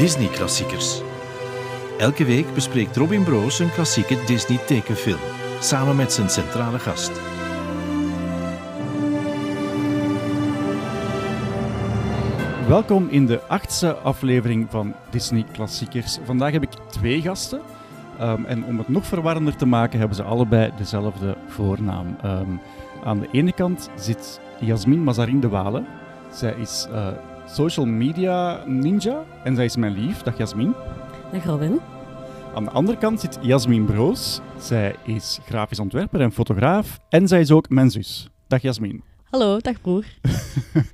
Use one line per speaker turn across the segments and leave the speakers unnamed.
Disney-klassiekers. Elke week bespreekt Robin Broos een klassieke Disney-tekenfilm, samen met zijn centrale gast.
Welkom in de achtste aflevering van Disney Klassiekers. Vandaag heb ik twee gasten. Um, en om het nog verwarrender te maken, hebben ze allebei dezelfde voornaam. Um, aan de ene kant zit Jasmin Mazarin de Walen. Zij is uh, social media ninja en zij is mijn lief. Dag Jasmin.
Dag Robin.
Aan de andere kant zit Jasmin Broos. Zij is grafisch ontwerper en fotograaf. En zij is ook mijn zus. Dag Jasmin.
Hallo, dag broer.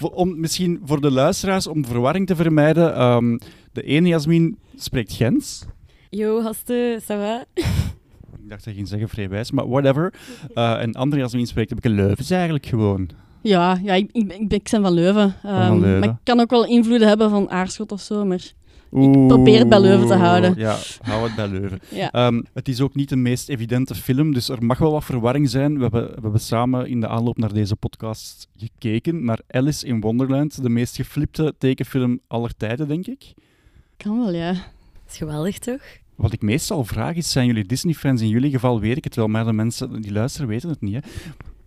om, misschien voor de luisteraars, om verwarring te vermijden. Um, de ene Jasmin spreekt Gens.
Yo, haste, ça va?
Ik dacht dat je ging zeggen vrijwijs, maar whatever. Uh, en andere Jasmin spreekt een beetje Leuvens eigenlijk gewoon.
Ja, ja ik, ik, ik, ik ben van Leuven. Um,
van Leuven.
Maar ik kan ook wel invloeden hebben van Aarschot of zo, maar... Ik probeer het bij Leuven te houden.
Ja, hou het bij Leuven.
Ja.
Um, het is ook niet de meest evidente film, dus er mag wel wat verwarring zijn. We hebben, we hebben samen in de aanloop naar deze podcast gekeken naar Alice in Wonderland, de meest geflipte tekenfilm aller tijden, denk ik.
Kan wel, ja. Dat is geweldig, toch?
Wat ik meestal vraag is, zijn jullie Disney-fans? In jullie geval weet ik het wel, maar de mensen die luisteren weten het niet. Hè?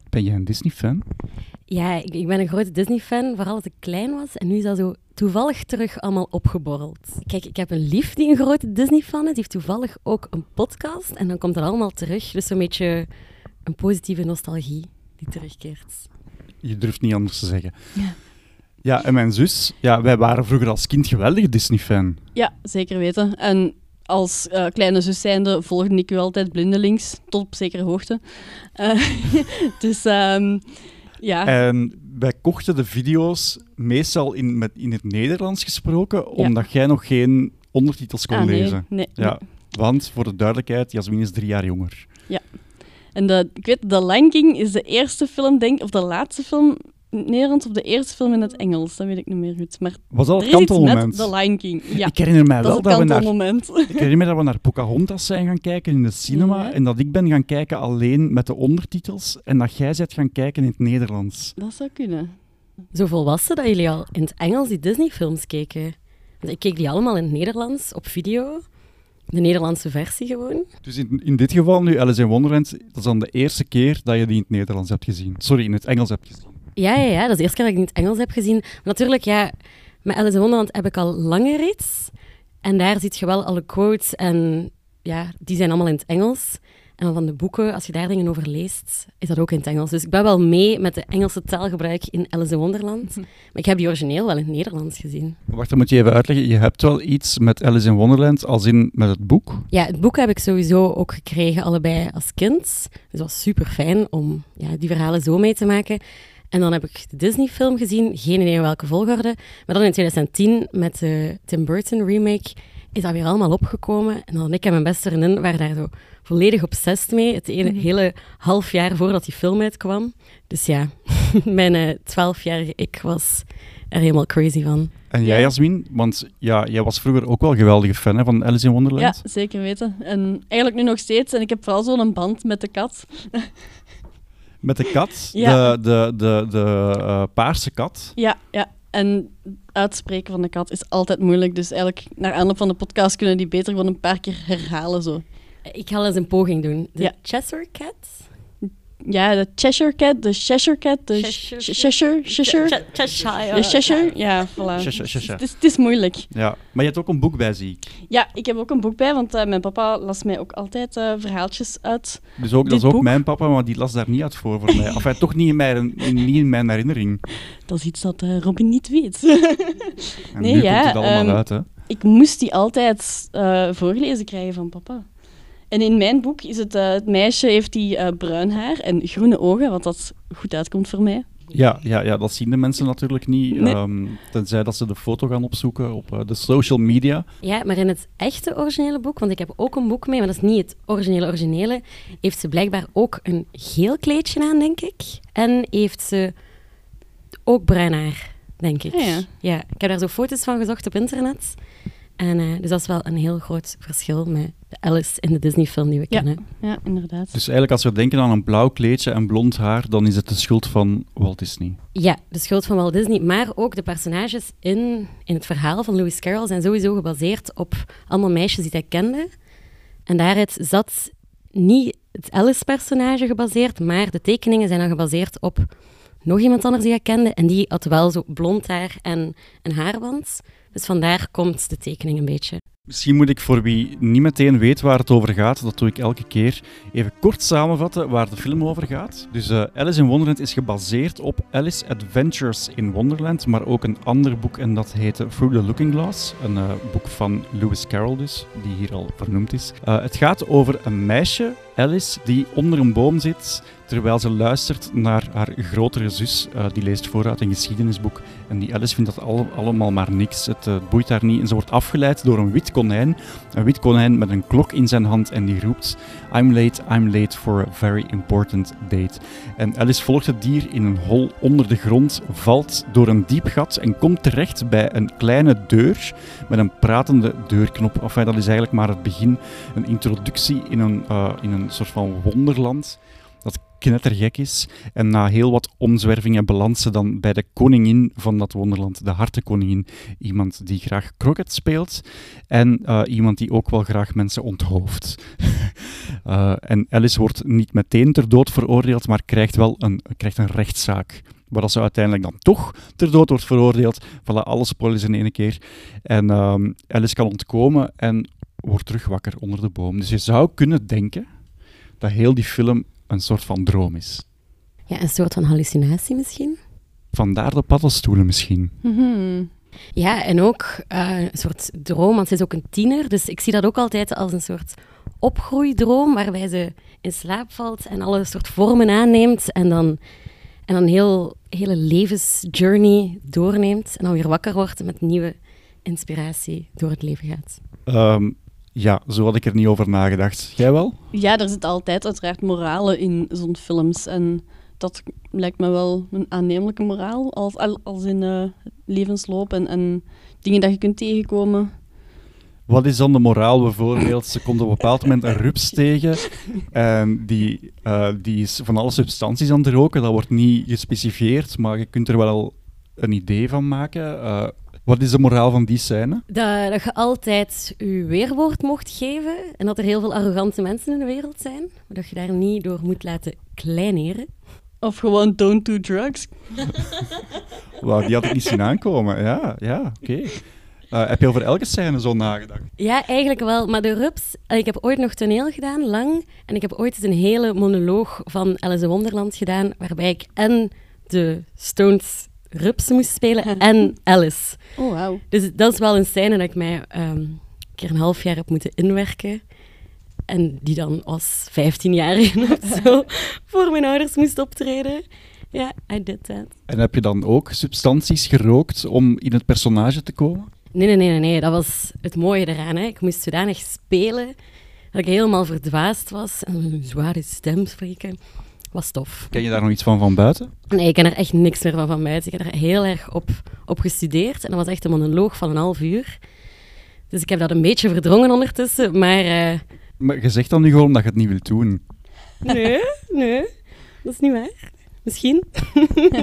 Ben jij een Disney-fan?
Ja, ik, ik, ben een grote Disney-fan, vooral als ik klein was. En nu is dat zo toevallig terug allemaal opgeborreld. Kijk, ik heb een lief die een grote Disney-fan is. Die heeft toevallig ook een podcast. En dan komt het allemaal terug. Dus een beetje een positieve nostalgie die terugkeert.
Je durft niet anders te zeggen.
Ja.
Ja, en mijn zus, ja, wij waren vroeger als kind geweldig Disney-fan.
Ja, zeker weten. En als uh, kleine zus zijnde volgde ik u altijd blindelings, tot op zekere hoogte. Uh, dus um, ja.
En wij kochten de video's meestal in, met, in het Nederlands gesproken, omdat jij nog geen ondertitels kon
ah, nee,
lezen.
Nee,
ja,
nee.
Want, voor de duidelijkheid, Jasmin is drie jaar jonger.
Ja. En de, ik weet, The Lion King is de eerste film, denk of de laatste film Nederlands of de eerste film in het Engels. Dat weet ik niet meer goed. Maar
was dat het kantelmoment?
met The Lion King. Ja,
ik herinner mij
dat
wel dat, we naar, ik herinner me dat we naar Pocahontas zijn gaan kijken in de cinema
Ja.
en dat ik ben gaan kijken alleen met de ondertitels en dat jij bent gaan kijken in het Nederlands.
Dat zou kunnen. Zo volwassen dat jullie al in het Engels die Disney-films keken. Want ik keek die allemaal in het Nederlands op video. De Nederlandse versie gewoon.
Dus in, in dit geval nu, Alice in Wonderland, dat is dan de eerste keer dat je die in het Nederlands hebt gezien. Sorry, in het Engels hebt gezien.
Ja, ja, ja, dat is de eerste keer dat ik die in het Engels heb gezien. Maar natuurlijk, ja, met Alice in Wonderland heb ik al langer iets. En daar zie je wel alle quotes en ja, die zijn allemaal in het Engels. En van de boeken, als je daar dingen over leest, is dat ook in het Engels. Dus ik ben wel mee met de Engelse taalgebruik in Alice in Wonderland. Maar ik heb die origineel wel in het Nederlands gezien.
Wacht, dan moet je even uitleggen. Je hebt wel iets met Alice in Wonderland, als in met het boek.
Ja, het boek heb ik sowieso ook gekregen, allebei als kind. Dus het was super fijn om ja, die verhalen zo mee te maken. En dan heb ik de Disney-film gezien, geen idee in welke volgorde. Maar dan in 2010 met de Tim Burton remake is dat weer allemaal opgekomen. En dan ik en mijn beste vriendin waren daar zo volledig obsessed mee. Het ene, hele half jaar voordat die film uitkwam. Dus ja, mijn twaalfjarige ik was er helemaal crazy van.
En jij,
Ja.
Jasmin? Want ja, jij was vroeger ook wel een geweldige fan hè, van Alice in Wonderland.
Ja, zeker weten. En eigenlijk nu nog steeds. En ik heb vooral zo'n band met de kat.
Met de kat,
Ja.
de, de, de, de eh, paarse kat.
Ja, ja. En uitspreken van de kat is altijd moeilijk. Dus eigenlijk, naar aanloop van de podcast kunnen die beter gewoon een paar keer herhalen. Zo.
Ik ga eens een poging doen. De
Ja.
Cheshire Cat?
Ja, de Cheshire Cat, de Cheshire Cat, de
Cheshire-
Cheshire, Cheshire, Cheshire.
Cheshire.
De Cheshire, ja, voilà.
Cheshire, Cheshire.
Het, is, moeilijk.
Ja. Maar je hebt ook een boek bij, zie ik.
Ja, ik heb ook een boek bij, want eh, mijn papa las mij ook altijd eh, verhaaltjes uit.
Dus ook, dat is ook
boek?
mijn papa, maar die las daar niet uit voor voor mij. Of hij toch niet in mijn, niet in mijn herinnering.
Dat is iets dat eh, Robin niet weet.
En
Nee,
nu
ja,
komt het allemaal
ehm,
uit, hè.
ik moest die altijd eh, voorgelezen krijgen van papa. En in mijn boek is het, eh, het meisje heeft die eh, bruin haar en groene ogen, wat dat goed uitkomt voor mij.
Ja, ja, ja, dat zien de mensen natuurlijk niet.
Nee.
ehm, tenzij dat ze de foto gaan opzoeken op eh, de social media.
Ja, maar in het echte originele boek, want ik heb ook een boek mee, maar dat is niet het originele originele, heeft ze blijkbaar ook een geel kleedje aan, denk ik. En heeft ze ook bruin haar, denk ik.
Ah, ja.
Ja, ik heb daar zo foto's van gezocht op internet. En, eh, dus dat is wel een heel groot verschil met de Alice in de Disney-film die we
Ja.
kennen.
Ja, inderdaad.
Dus eigenlijk als we denken aan een blauw kleedje en blond haar, dan is het de schuld van Walt Disney.
Ja, de schuld van Walt Disney, maar ook de personages in, in het verhaal van Lewis Carroll zijn sowieso gebaseerd op allemaal meisjes die hij kende. En daaruit zat niet het Alice-personage gebaseerd, maar de tekeningen zijn dan gebaseerd op nog iemand anders die hij kende. En die had wel zo blond haar en een haarband. Dus vandaar komt de tekening een beetje.
Misschien moet ik voor wie niet meteen weet waar het over gaat, dat doe ik elke keer, even kort samenvatten waar de film over gaat. Dus eh, Alice in Wonderland is gebaseerd op Alice Adventures in Wonderland, maar ook een ander boek en dat heette Through the Looking Glass, een eh, boek van Lewis Carroll dus, die hier al vernoemd is. Eh, het gaat over een meisje, Alice, die onder een boom zit terwijl ze luistert naar haar grotere zus. Eh, die leest vooruit een geschiedenisboek en die Alice vindt dat al- allemaal maar niks. Het eh, boeit haar niet en ze wordt afgeleid door een wit konijn. Een wit konijn met een klok in zijn hand en die roept I'm late, I'm late for a very important date. En Alice volgt het dier in een hol onder de grond, valt door een diep gat en komt terecht bij een kleine deur met een pratende deurknop. Enfin, dat is eigenlijk maar het begin, een introductie in een, eh, in een soort van wonderland knettergek is. En na heel wat omzwervingen ze dan bij de koningin van dat wonderland, de hartenkoningin. Iemand die graag kroket speelt en eh, iemand die ook wel graag mensen onthoofdt. Eh, en Alice wordt niet meteen ter dood veroordeeld, maar krijgt wel een, krijgt een rechtszaak. Waar dat ze uiteindelijk dan toch ter dood wordt veroordeeld. Voilà, alle spoilers in één keer. En ehm, Alice kan ontkomen en wordt terug wakker onder de boom. Dus je zou kunnen denken dat heel die film een soort van droom is.
Ja, een soort van hallucinatie misschien.
Vandaar de paddenstoelen misschien.
Mhm.
Ja, en ook eh, een soort droom, want ze is ook een tiener. Dus ik zie dat ook altijd als een soort opgroeidroom, waarbij ze in slaap valt en alle soort vormen aanneemt en dan, en dan heel hele levensjourney doorneemt en dan weer wakker wordt en met nieuwe inspiratie door het leven gaat.
Ehm, ja, zo had ik er niet over nagedacht. Jij wel?
Ja, er zit altijd uiteraard moralen in zo'n films. En dat lijkt me wel een aannemelijke moraal, als, al- als in eh, levensloop en, en dingen dat je kunt tegenkomen.
Wat is dan de moraal bijvoorbeeld? Ze komt op een bepaald moment een rups tegen en die, eh, die is van alle substanties aan het roken. Dat wordt niet gespecificeerd, maar je kunt er wel een idee van maken. Eh, wat is de moraal van die scène?
Dat, dat je altijd je weerwoord mocht geven en dat er heel veel arrogante mensen in de wereld zijn, maar dat je daar niet door moet laten kleineren.
Of gewoon don't do drugs.
Wauw, die had ik niet zien aankomen. Ja, ja, oké. Eh, heb je over elke scène zo nagedacht?
Ja, eigenlijk wel. Maar de rups... Ik heb ooit nog toneel gedaan, lang. En ik heb ooit eens een hele monoloog van Alice in Wonderland gedaan, waarbij ik en de Stones rups moest spelen en Alice.
Oh, wauw.
Dus dat is wel een scène dat ik mij ehm, een keer een half jaar heb moeten inwerken. En die dan als 15-jarige of zo voor mijn ouders moest optreden. Ja, I did that.
En heb je dan ook substanties gerookt om in het personage te komen?
Nee, nee, nee, nee, nee. Dat was het mooie eraan. Hè. Ik moest zodanig spelen dat ik helemaal verdwaasd was en een zware stem spreken. Was tof.
Ken je daar nog iets van van buiten?
Nee, ik ken er echt niks meer van van buiten. Ik heb er heel erg op, op gestudeerd. En dat was echt een monoloog van een half uur. Dus ik heb dat een beetje verdrongen ondertussen. Maar eh,
Maar je zegt dan nu gewoon omdat je het niet wilt doen.
nee, nee, dat is niet waar. Misschien.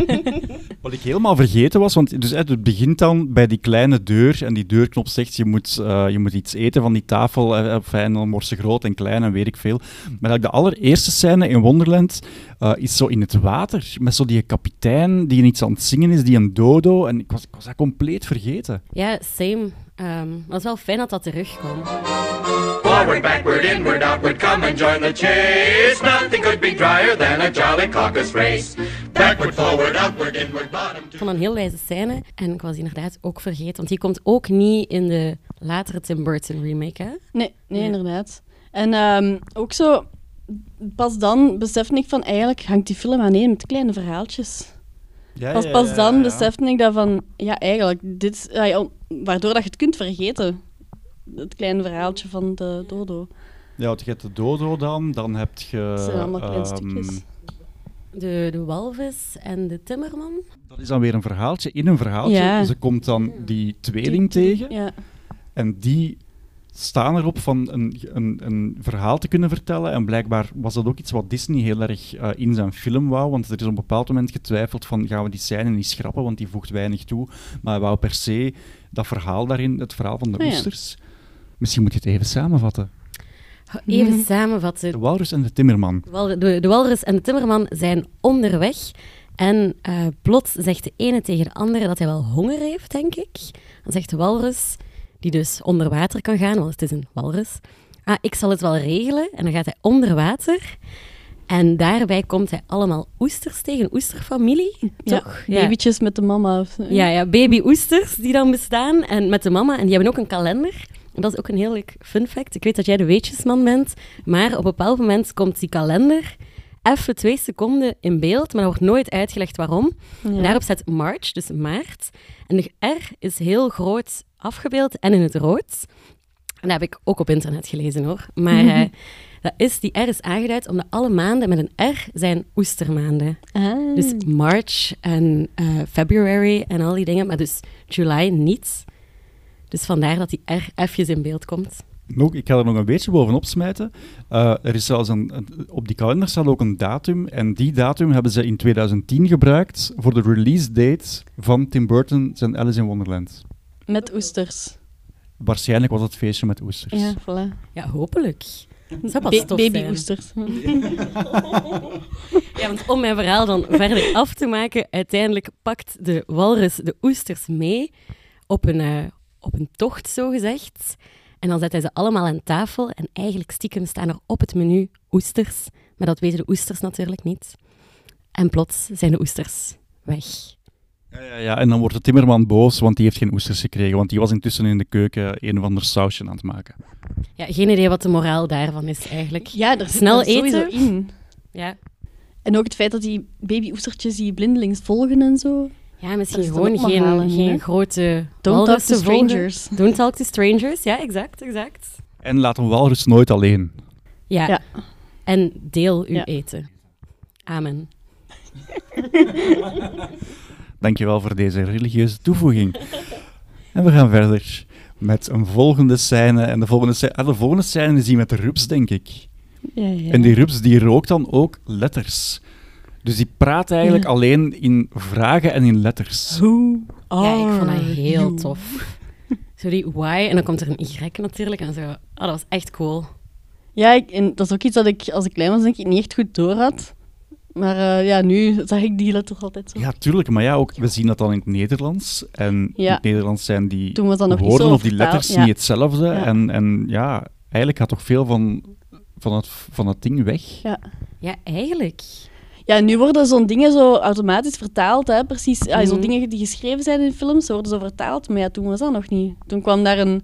Wat ik helemaal vergeten was, want dus, het begint dan bij die kleine deur en die deurknop zegt je moet, eh, je moet iets eten van die tafel, eh, fijn, dan wordt ze groot en klein en weet ik veel. Maar eigenlijk de allereerste scène in Wonderland eh, is zo in het water, met zo die kapitein die iets aan het zingen is, die een dodo, en ik was, ik was dat compleet vergeten.
Ja, same. Ehm, maar het is wel fijn dat dat terugkomt.
Forward, backward, inward, outward, come and join the chase. Nothing could be drier than a jolly caucus race. Backward, forward, outward, inward, bottom
Ik vond dat een heel wijze scène. En ik was die inderdaad ook vergeten. Want die komt ook niet in de latere Tim Burton remake, hè?
Nee, nee inderdaad. En ehm, ook zo, pas dan besefte ik van eigenlijk hangt die film aan één met kleine verhaaltjes. Pas, pas dan besefte ik dat van, ja, eigenlijk, dit, ja, ja, waardoor dat je het kunt vergeten. Het kleine verhaaltje van de dodo.
Ja, want je hebt de dodo dan, dan heb je...
Het zijn allemaal kleine
ehm,
stukjes.
De, de walvis en de timmerman.
Dat is dan weer een verhaaltje in een verhaaltje.
Ja.
Ze komt dan die tweeling tegen.
Ja.
En die staan erop van een, een, een verhaal te kunnen vertellen. En blijkbaar was dat ook iets wat Disney heel erg uh, in zijn film wou. Want er is op een bepaald moment getwijfeld van gaan we die scène niet schrappen, want die voegt weinig toe. Maar hij wou per se dat verhaal daarin, het verhaal van de oh, oesters. Misschien moet je het even samenvatten.
Even samenvatten.
De walrus en de timmerman.
De, de walrus en de timmerman zijn onderweg. En uh, plots zegt de ene tegen de andere dat hij wel honger heeft, denk ik. Dan zegt de walrus, die dus onder water kan gaan, want het is een walrus. Ah, ik zal het wel regelen. En dan gaat hij onder water. En daarbij komt hij allemaal oesters tegen, oesterfamilie, ja, toch?
Babytjes met de mama.
Ja, ja, baby-oesters die dan bestaan en met de mama. En die hebben ook een kalender. En dat is ook een heel leuk fun fact. Ik weet dat jij de weetjesman bent, maar op een bepaald moment komt die kalender even twee seconden in beeld, maar er wordt nooit uitgelegd waarom. En daarop staat March, dus maart. En de R is heel groot afgebeeld en in het rood. En dat heb ik ook op internet gelezen hoor. Maar uh, dat is, die R is aangeduid omdat alle maanden met een R zijn oestermaanden. Ah. Dus March en uh, February en al die dingen, maar dus July niet. Dus vandaar dat die R even in beeld komt.
Nog, ik ga er nog een beetje bovenop smijten. Uh, er is zelfs een, op die kalender staat ook een datum. En die datum hebben ze in 2010 gebruikt voor de release date van Tim Burton zijn Alice in Wonderland.
Met oesters.
Waarschijnlijk was het feestje met oesters.
Ja, voilà.
Ja, hopelijk.
Dat pas Ba baby oesters.
ja, want om mijn verhaal dan verder af te maken, uiteindelijk pakt de walrus de oesters mee op een, uh, op een tocht, zo gezegd. En dan zet hij ze allemaal aan tafel en eigenlijk stiekem staan er op het menu oesters. Maar dat weten de oesters natuurlijk niet. En plots zijn de oesters weg.
Ja, ja, ja, en dan wordt de timmerman boos, want die heeft geen oesters gekregen. Want die was intussen in de keuken een of ander sausje aan het maken.
Ja, geen idee wat de moraal daarvan is eigenlijk.
Ja, er snel eten. in.
Ja.
En ook het feit dat die baby-oestertjes die blindelings volgen en zo.
Ja, misschien gewoon geen, geen grote
Don't talk to strangers.
Don't talk to strangers, ja, exact, exact.
En laat een walrus nooit alleen.
Ja. ja. En deel uw eten. Amen.
Dankjewel voor deze religieuze toevoeging. en we gaan verder met een volgende scène. En de volgende scène, ah, de volgende scène is die met de rups, denk ik.
Ja, ja.
En die rups die rookt dan ook letters. Dus die praat eigenlijk alleen in vragen en in letters.
Who Ja, ik vond dat heel tof. Sorry, why? En dan komt er een Y natuurlijk. En zo. Oh, dat was echt cool.
Ja, ik, en dat is ook iets dat ik als ik klein was denk ik niet echt goed door had. Maar uh, ja, nu zag ik die letters altijd zo.
Ja, tuurlijk. Maar ja, ook, we zien dat dan in het Nederlands. En ja. in het Nederlands zijn die
Toen was dan nog
woorden
of
die letters niet hetzelfde. En, en ja, eigenlijk gaat toch veel van, van, het, van het ding weg.
Ja,
ja eigenlijk.
Ja, nu worden zo'n dingen zo automatisch vertaald, hè, precies. Ja, Zo'n mhm. dingen die geschreven zijn in films, worden zo vertaald. Maar ja, toen was dat nog niet. Toen kwam daar een,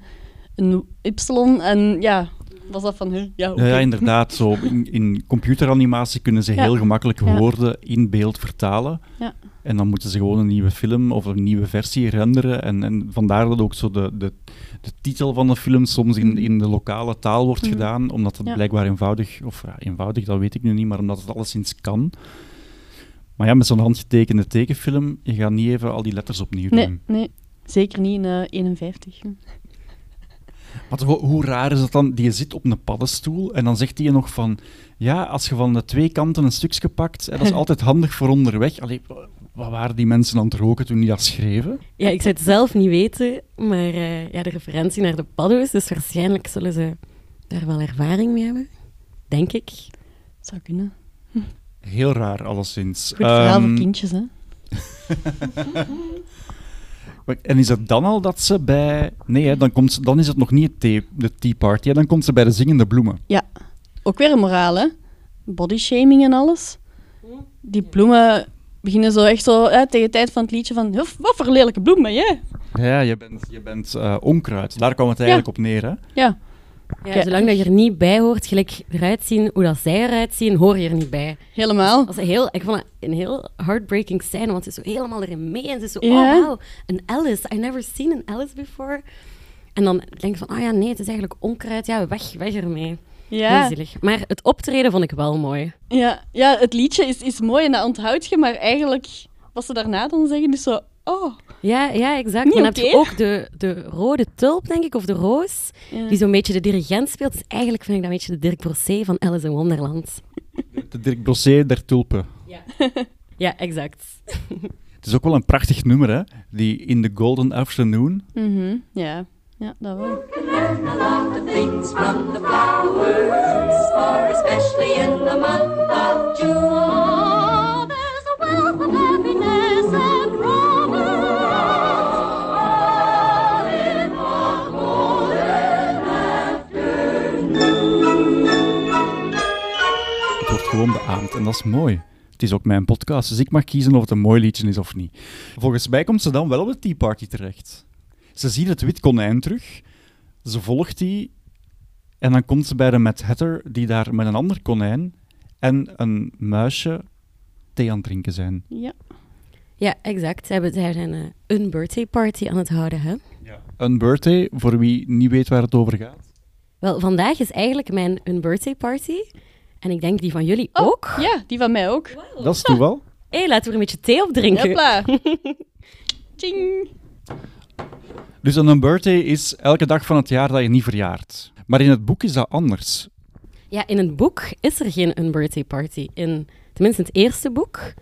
een Y en ja, was dat van... Ja,
ja, inderdaad. Zo, in, in computeranimatie kunnen ze heel gemakkelijk woorden in beeld vertalen.
Ja.
En dan moeten ze gewoon een nieuwe film of een nieuwe versie renderen. En, en vandaar dat ook zo de, de, de titel van de film soms in, in de lokale taal wordt mhm. gedaan, omdat het blijkbaar eenvoudig, of eenvoudig, dat weet ik nu niet, maar omdat het alleszins kan. Maar ja, met zo'n handgetekende tekenfilm, je gaat niet even al die letters opnieuw
nee,
doen.
Nee, zeker niet in uh, 51.
Maar hoe raar is het dan? Die zit op een paddenstoel en dan zegt hij nog van... Ja, als je van de twee kanten een stukje pakt, dat is altijd handig voor onderweg. Allee, wat waren die mensen aan het roken toen die dat schreven?
Ja, ik zou het zelf niet weten, maar uh, ja, de referentie naar de paddo's, dus waarschijnlijk zullen ze daar wel ervaring mee hebben. Denk ik.
Zou kunnen.
Heel raar, alleszins.
Goed verhaal um, voor kindjes, hè?
en is het dan al dat ze bij... Nee, hè, dan, komt ze, dan is het nog niet tea, de tea party, hè, dan komt ze bij de zingende bloemen.
Ja, ook weer een moraal, hè? Bodyshaming en alles. Die bloemen beginnen zo echt zo hè, tegen de tijd van het liedje van wat voor lelijke bloem ben jij?
Ja, je bent, je bent uh, onkruid. Daar kwam het eigenlijk op neer, hè?
Ja.
Ja, zolang dat je er niet bij hoort, gelijk eruit zien hoe dat zij eruit zien, hoor je er niet bij.
Helemaal.
Dat is heel, ik vond het een heel heartbreaking scène, want ze is zo helemaal erin mee en ze is zo, oh wow, een Alice, I never seen an Alice before. En dan denk je van, oh ja, nee, het is eigenlijk onkruid, ja, weg, weg ermee. Ja. zielig. Maar het optreden vond ik wel mooi.
Ja, ja het liedje is, is mooi en dat onthoud je, maar eigenlijk, wat ze daarna dan zeggen, is zo... Oh.
Ja, ja exact.
Niet
dan heb je ook de, de rode tulp, denk ik, of de roos,
Ja.
die zo'n beetje de dirigent speelt. Dus eigenlijk vind ik dat een beetje de Dirk Brossé van Alice in Wonderland.
De Dirk Brossé der tulpen.
Ja, exact.
Het is ook wel een prachtig nummer, hè? Die In the Golden Afternoon.
Mhm, Ja. ja, dat wel.
learn a lot of things from the flowers, or especially in the month of June. there's a wealth of happiness
gewoon beaamd en dat is mooi. Het is ook mijn podcast, dus ik mag kiezen of het een mooi liedje is of niet. Volgens mij komt ze dan wel op de Tea Party terecht. Ze ziet het wit konijn terug, ze volgt die en dan komt ze bij de Mad Hatter die daar met een ander konijn en een muisje thee aan het drinken zijn.
Ja.
Ja, exact. Ze hebben daar een, eh, een birthday party aan het houden, hè?
Een birthday, voor wie niet weet waar het over gaat.
Wel, vandaag is eigenlijk mijn een birthday party. En ik denk die van jullie
Oh,
ook.
Ja, die van mij ook.
Dat is toeval.
Hé, hey, laten we er een beetje thee op drinken.
Hopla. Tjing.
Dus een birthday is elke dag van het jaar dat je niet verjaart. Maar in het boek is dat anders.
Ja, in het boek is er geen een birthday party. In, tenminste, het eerste boek.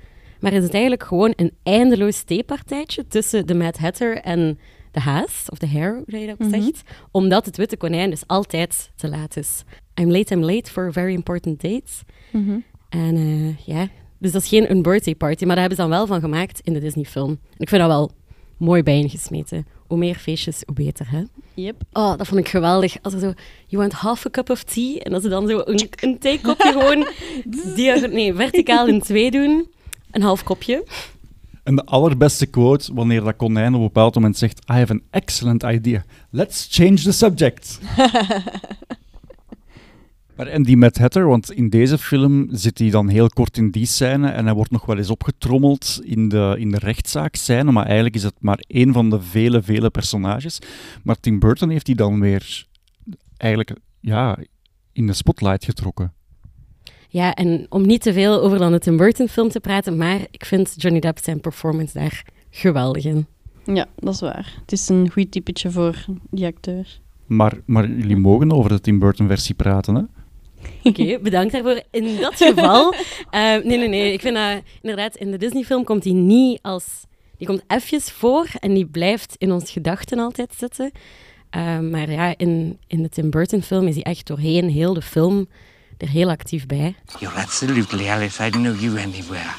Maar is het eigenlijk gewoon een eindeloos theepartijtje tussen de Mad Hatter en de haas, of de hare, hoe je dat ook zegt. Omdat het witte konijn dus altijd te laat is. I'm late, I'm late for a very important date. En eh, ja, dus dat is geen een birthday party, maar daar hebben ze dan wel van gemaakt in de Disney-film. En ik vind dat wel mooi bijeengesmeten. Hoe meer feestjes, hoe beter, hè?
Yep.
Oh, dat vond ik geweldig. Als er zo, you want half a cup of tea? En als ze dan zo een, een theekopje gewoon nee, verticaal in twee doen. Een half kopje.
En de allerbeste quote, wanneer dat konijn op een bepaald moment zegt I have an excellent idea. Let's change the subject. maar en die Mad Hatter, want in deze film zit hij dan heel kort in die scène en hij wordt nog wel eens opgetrommeld in de, in de rechtszaak-scène, maar eigenlijk is het maar één van de vele, vele personages. Maar Tim Burton heeft die dan weer eigenlijk ja, in de spotlight getrokken.
Ja, en om niet te veel over dan de Tim Burton film te praten, maar ik vind Johnny Depp zijn performance daar geweldig in.
Ja, dat is waar. Het is een goed typetje voor die acteur.
Maar, maar jullie mogen over de Tim Burton-versie praten, hè?
Oké, bedankt daarvoor. In dat geval, eh, nee, nee, nee. Ik vind dat inderdaad in de Disney-film komt hij niet als. Die komt even voor en die blijft in ons gedachten altijd zitten. Eh, maar ja, in, in de Tim Burton-film is hij echt doorheen heel de film er heel actief bij.
You're absolutely Alice. I'd know you anywhere.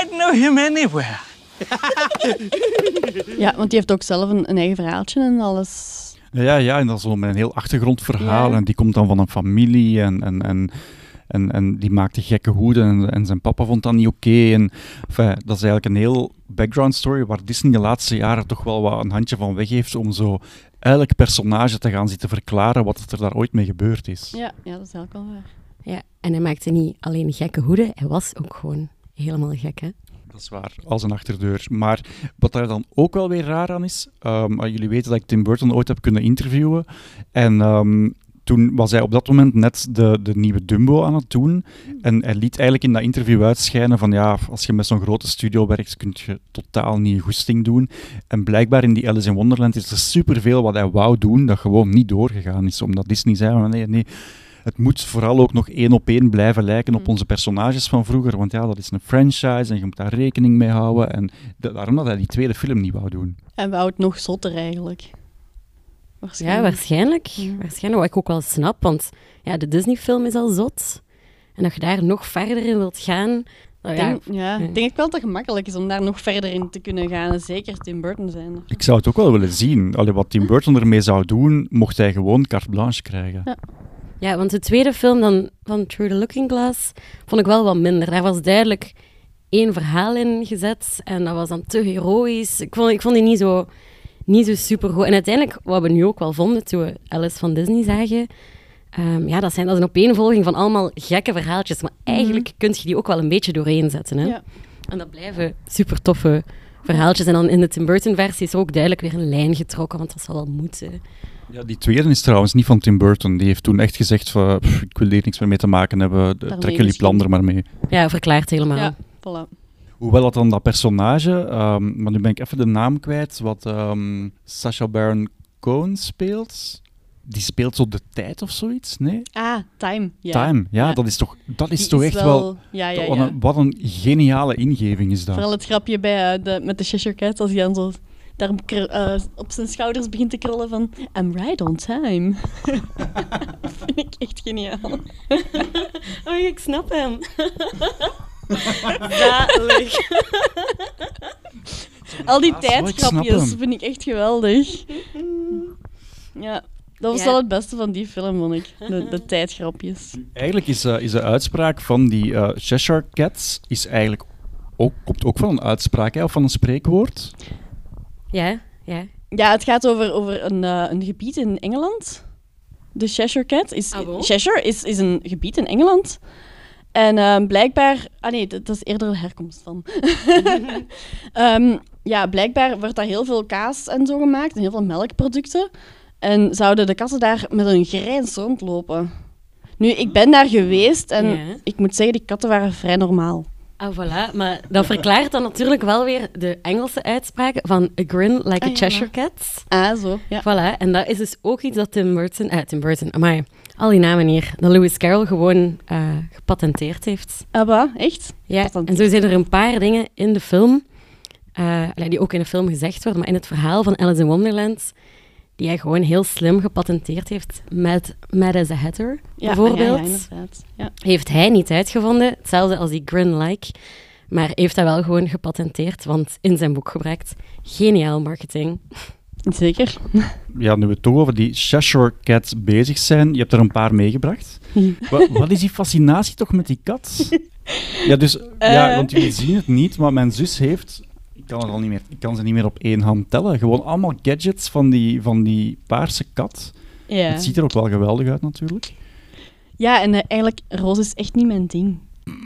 I'd know him anywhere.
Ja, want die heeft ook zelf een, een eigen verhaaltje en alles.
Ja, ja, en dat is zo met een heel achtergrondverhaal.
Ja.
En die komt dan van een familie en, en, en, en, en die maakte gekke hoeden en, en zijn papa vond dat niet oké. En enfin, dat is eigenlijk een heel background story waar Disney de laatste jaren toch wel wat een handje van weg heeft om zo elk personage te gaan zitten verklaren wat er daar ooit mee gebeurd is.
Ja, ja dat is eigenlijk wel waar.
Ja, en hij maakte niet alleen gekke hoeden, hij was ook gewoon helemaal gek, hè?
Dat is waar, als een achterdeur. Maar wat daar dan ook wel weer raar aan is, ehm, jullie weten dat ik Tim Burton ooit heb kunnen interviewen. En ehm, toen was hij op dat moment net de, de nieuwe Dumbo aan het doen. En hij liet eigenlijk in dat interview uitschijnen van ja, als je met zo'n grote studio werkt, kun je totaal niet goesting doen. En blijkbaar in die Alice in Wonderland is er superveel wat hij wou doen, dat gewoon niet doorgegaan is. Omdat Disney zei, van, nee, nee, het moet vooral ook nog één op één blijven lijken op onze personages van vroeger. Want ja, dat is een franchise en je moet daar rekening mee houden. En da- daarom dat hij die tweede film niet wou doen.
En houden het nog zotter eigenlijk.
Ja,
Waarschijnlijk.
waarschijnlijk.
Ja.
Waarschijnlijk, wat ik ook wel snap, want ja, de Disney-film is al zot. En dat je daar nog verder in wilt gaan... nou
Ik
ja,
denk, ik denk wel dat het gemakkelijk is om daar nog verder in te kunnen gaan. En zeker Tim Burton zijn.
Ik zou het ook wel willen zien. Allee, wat Tim Burton ermee zou doen, mocht hij gewoon carte blanche krijgen.
Ja.
Ja, want de tweede film dan, van Through the Looking Glass vond ik wel wat minder. Daar was duidelijk één verhaal in gezet en dat was dan te heroïs. Ik vond, ik vond die niet zo, niet zo super goed. En uiteindelijk, wat we nu ook wel vonden toen we Alice van Disney zagen, ehm, ja, dat, zijn, dat is een opeenvolging van allemaal gekke verhaaltjes. Maar eigenlijk kun je die ook wel een beetje doorheen zetten. Hè?
Ja.
En dat blijven super toffe verhaaltjes. En dan in de Tim Burton-versie is er ook duidelijk weer een lijn getrokken, want dat zal wel moeten.
Ja, die tweede is trouwens niet van Tim Burton. Die heeft toen echt gezegd van, "Pff, ik wil hier niks meer mee te maken hebben.
Daarmee
Trek jullie plan er maar mee.
Ja, verklaart helemaal.
Ja, voilà.
Hoewel dat dan dat personage, ehm, maar nu ben ik even de naam kwijt, wat ehm Sacha Baron Cohen speelt. Die speelt zo de tijd of zoiets, nee?
Ah, Time. Ja.
Time, ja,
Ja.
dat is toch, dat is
Die
toch echt wel...
Ja, ja,
wat,
ja.
een, wat een geniale ingeving is dat.
Vooral het grapje bij, eh, de, met de Cheshire Cat, als hij dan zo daar eh, op zijn schouders begint te krullen van I'm right on time. dat vind ik echt geniaal.
Oh, ik snap hem. Zalig.
Al die tijdsgrapjes
hem.
vind ik echt geweldig. Ja, dat was
Ja.
wel het beste van die film, vond ik. De, de tijdgrapjes.
Eigenlijk is, eh, is de uitspraak van die eh, Cheshire Cats is eigenlijk ook, komt ook van een uitspraak hè, of van een spreekwoord.
Ja, ja.
Ja, het gaat over, over een, eh, een gebied in Engeland. De Cheshire Cat. Is,
Ah?
Cheshire is, is een gebied in Engeland. En ehm, blijkbaar... Ah nee, dat, dat is eerder de herkomst van. Ehm, ja, blijkbaar wordt daar heel veel kaas en zo gemaakt. En heel veel melkproducten. En zouden de katten daar met een grijns rondlopen. Nu, ik ben daar geweest en
Ja.
ik moet zeggen, die katten waren vrij normaal.
Ah, voilà. Maar dat verklaart dan natuurlijk wel weer de Engelse uitspraak van a grin like
Ah,
a
ja,
Cheshire. Cat.
Ah, zo. Ja.
Voilà. En dat is dus ook iets dat Tim Burton... Eh, Tim Burton, amai. Al die namen hier. Dat Lewis Carroll gewoon eh, gepatenteerd heeft.
Ah, wat? Echt?
Ja, en zo zijn er een paar dingen in de film, eh, die ook in de film gezegd worden, maar in het verhaal van Alice in Wonderland, die hij gewoon heel slim gepatenteerd heeft met Mad as a Hatter,
Ja,
bijvoorbeeld.
Ja.
heeft hij niet uitgevonden, hetzelfde als die Grin-like, maar heeft dat wel gewoon gepatenteerd, want in zijn boek gebruikt. Geniaal marketing.
Zeker.
Ja, nu we toch over die Cheshire Cats bezig zijn, je hebt er een paar meegebracht. Wa- wat is die fascinatie toch met die kat? Ja, dus, ja,
Eh.
want jullie zien het niet, maar mijn zus heeft, ik kan, het al niet meer, ik kan ze niet meer op één hand tellen, gewoon allemaal gadgets van die, van die paarse kat.
Ja.
Het ziet er ook wel geweldig uit natuurlijk.
Ja, en eh, eigenlijk, roze is echt niet mijn ding.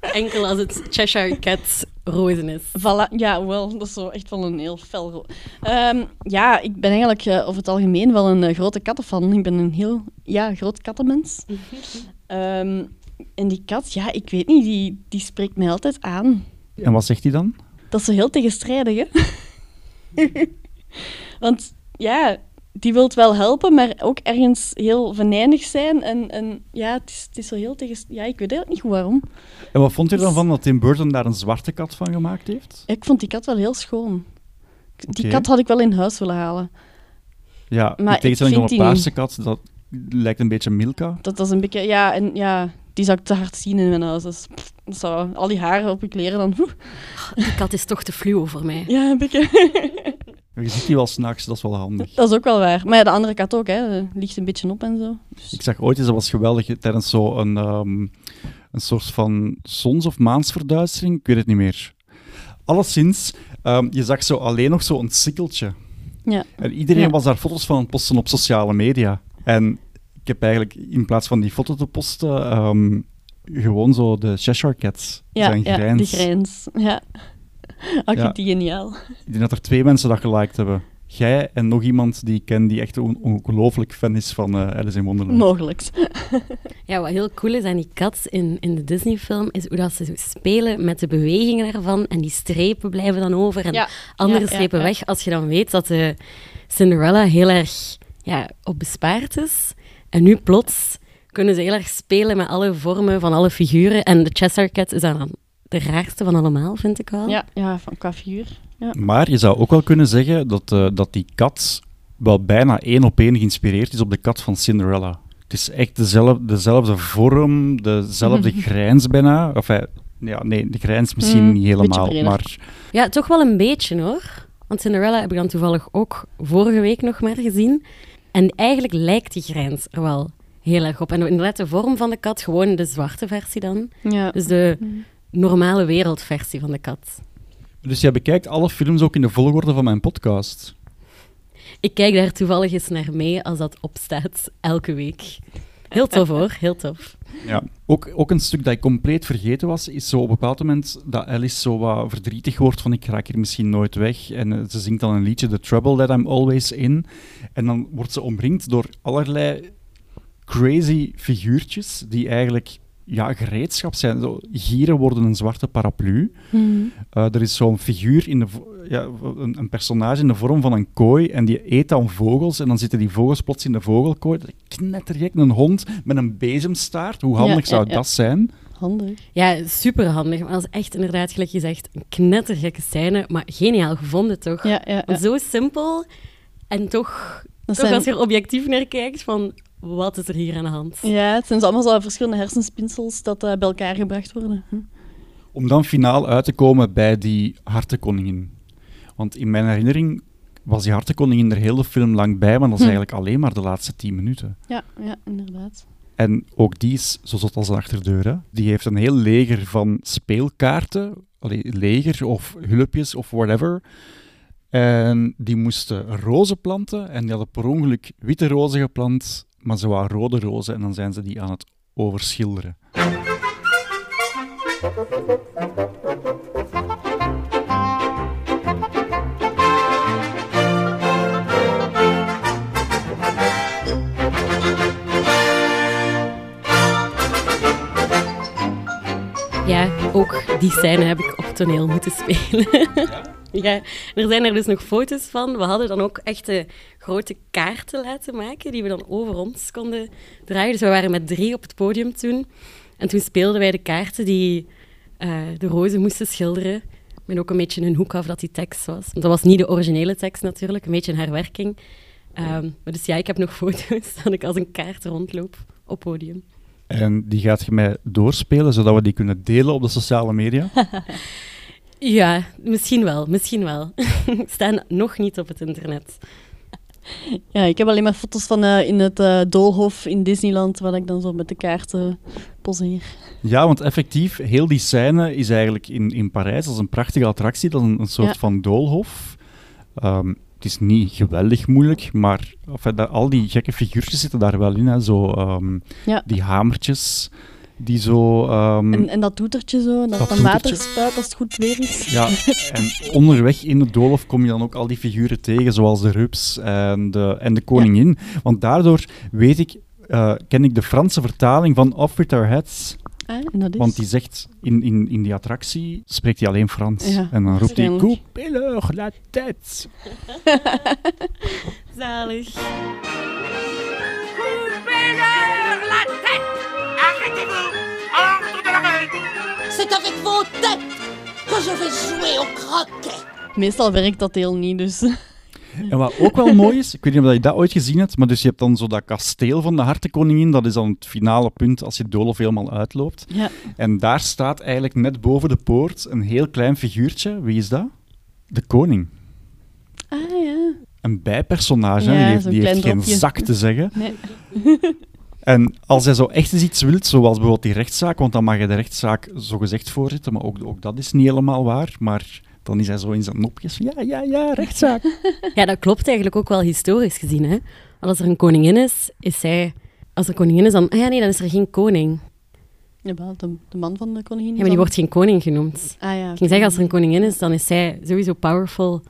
Enkel als het Cheshire Cat rozen is.
Voilà, ja, wel, dat is zo echt wel een heel fel Ehm, ja, ik ben eigenlijk eh, over het algemeen wel een eh, grote kattenfan. Ik ben een heel ja, groot kattenmens. Ehm, en die kat, ja, ik weet niet, die, die spreekt mij altijd aan.
En wat zegt hij dan?
Dat is zo heel tegenstrijdig, hè? Want ja, die wilt wel helpen, maar ook ergens heel venijnig zijn. En, en ja, het is, het is zo heel tegenstrijdig. Ja, ik weet eigenlijk niet goed waarom.
En wat vond je er dan van dat Tim Burton daar een zwarte kat van gemaakt heeft?
Ik vond die kat wel heel schoon. Die kat had ik wel in huis willen halen.
Ja,
Maar
in tegenstelling
ik
tot een
die
paarse kat, dat lijkt een beetje Milka.
Dat was een beetje, ja, en ja, die zou ik te hard zien in mijn huis. Dus pff, zou al die haren op je kleren dan. oeh.
Die kat is toch te fluo voor mij.
Ja, een beetje.
Je ziet die wel s'nachts, dat is wel handig.
dat is ook wel waar. Maar ja, de andere kat ook, hè. Die Ligt een beetje op en zo.
Ik zag ooit eens, dat was geweldig, tijdens zo'n ehm een soort van zons- of maansverduistering, ik weet het niet meer. Alleszins, ehm, je zag zo alleen nog zo'n sikkeltje.
Ja.
En iedereen
Ja.
was daar foto's van aan het posten op sociale media. En ik heb eigenlijk, in plaats van die foto te posten, ehm, gewoon zo de Cheshire Cats.
Ja,
zijn
ja
grijns.
die grijns. Ja.
Ja.
vind die geniaal.
Ik denk dat er twee mensen dat geliked hebben. Jij en nog iemand die ik ken die echt een ongelooflijk fan is van eh Alice in Wonderland.
Mogelijk.
Ja, wat heel cool is aan die kat in, in de Disney-film, is hoe dat ze zo spelen met de bewegingen daarvan. En die strepen blijven dan over en
Ja.
andere
Ja,
strepen
ja.
weg. Als je dan weet dat de Cinderella heel erg ja, op bespaard is. En nu plots kunnen ze heel erg spelen met alle vormen van alle figuren. En de Cheshire Cat is dan de raarste van allemaal, vind ik wel.
Ja, ja van, qua figuur. Ja.
Maar je zou ook wel kunnen zeggen dat, eh, dat die kat wel bijna één op één geïnspireerd is op de kat van Cinderella. Het is echt dezelfde, dezelfde vorm, dezelfde grijns bijna. Of, eh, ja, nee, de grijns misschien
Mm,
niet helemaal, maar
Ja, toch wel een beetje hoor. Want Cinderella heb ik dan toevallig ook vorige week nog maar gezien. En eigenlijk lijkt die grijns er wel heel erg op. En inderdaad, de vorm van de kat, gewoon de zwarte versie dan.
Ja.
Dus de normale wereldversie van de kat.
Dus jij bekijkt alle films ook in de volgorde van mijn podcast.
Ik kijk daar toevallig eens naar mee als dat opstaat, elke week. Heel tof hoor, heel tof.
Ja. Ook, ook een stuk dat ik compleet vergeten was, is zo op een bepaald moment dat Alice zo wat verdrietig wordt van ik raak hier misschien nooit weg. En eh, ze zingt dan een liedje, The Trouble That I'm Always In. En dan wordt ze omringd door allerlei crazy figuurtjes die eigenlijk ja, gereedschap zijn. Zo, gieren worden een zwarte paraplu. Uh, er is zo'n figuur, in de, ja, een, een, personage in de vorm van een kooi en die eet dan vogels en dan zitten die vogels plots in de vogelkooi. Knettergek, een hond met een bezemstaart. Hoe handig zou dat zijn?
Handig.
Ja, super handig. Maar dat is echt inderdaad, gelijk gezegd, een knettergekke scène, maar geniaal gevonden toch?
Ja, ja, ja.
Zo simpel en toch, toch als je er objectief naar kijkt, van wat is er hier aan de hand?
Ja, het zijn allemaal zo verschillende hersenspinsels dat uh, bij elkaar gebracht worden. Hm.
Om dan finaal uit te komen bij die hartenkoningin. Want in mijn herinnering was die hartenkoningin er heel de film lang bij, maar dat is hm. eigenlijk alleen maar de laatste tien minuten.
Ja, ja inderdaad.
En ook die is zo zot als een achterdeur. Hè? Die heeft een heel leger van speelkaarten, allee, leger of hulpjes of whatever. En die moesten rozen planten en die hadden per ongeluk witte rozen geplant maar ze waren rode rozen en dan zijn ze die aan het overschilderen.
Ja, ook die scène heb ik op toneel moeten spelen. Ja, er zijn er dus nog foto's van. We hadden dan ook echte grote kaarten laten maken, die we dan over ons konden draaien. Dus we waren met drie op het podium toen. En toen speelden wij de kaarten die uh, de rozen moesten schilderen. Met ook een beetje een hoek af dat die tekst was. Want dat was niet de originele tekst natuurlijk, een beetje een herwerking. Um, maar dus ja, ik heb nog foto's dat ik als een kaart rondloop op podium.
En die gaat je mij doorspelen, zodat we die kunnen delen op de sociale media?
Ja, misschien wel. Misschien wel. Staan nog niet op het internet.
Ja, ik heb alleen maar foto's van uh, in het uh, doolhof in Disneyland, waar ik dan zo met de kaarten poseer.
Ja, want effectief, heel die scène is eigenlijk in, in Parijs als een prachtige attractie. Dat is een, een soort van doolhof. Um, het is niet geweldig moeilijk, maar enfin, dat, al die gekke figuurtjes zitten daar wel in. Hè. Zo, um, ja. Die hamertjes die zo... Um,
en, en, dat toetertje zo, dat, dat dan water spuit als het goed weer is.
Ja, en onderweg in het doolhof kom je dan ook al die figuren tegen, zoals de rups en de, en de koningin. Want daardoor weet ik, uh, ken ik de Franse vertaling van Off With Our Heads.
Ah, dat is...
Want die zegt in, in, in die attractie, spreekt hij alleen Frans. Ja, en dan roept hij, coupez-leur la tête.
Zalig.
C'est avec vos têtes que je vais jouer au croquet. Meestal werkt dat heel niet, dus...
En wat ook wel mooi is, ik weet niet of je dat ooit gezien hebt, maar dus je hebt dan zo dat kasteel van de hartenkoningin, dat is dan het finale punt als je doolhof helemaal uitloopt.
Ja.
En daar staat eigenlijk net boven de poort een heel klein figuurtje. Wie is dat? De koning.
Ah ja.
Een bijpersonage, ja, die heeft, die heeft geen zak te zeggen.
Nee.
En als hij zo echt eens iets wilt, zoals bijvoorbeeld die rechtszaak, want dan mag je de rechtszaak zo gezegd voorzitten, maar ook, ook dat is niet helemaal waar. Maar dan is hij zo in zijn nopjes ja, ja, ja, rechtszaak.
Ja, dat klopt eigenlijk ook wel historisch gezien. Hè? als er een koningin is, is zij... Als er een koningin is, dan... Ah ja, nee, dan is er geen koning.
De, de man van de koningin.
Ja, maar die wordt geen koning genoemd.
Ah, ja,
Ik ging zeggen, als er een koningin is, dan is zij sowieso powerful,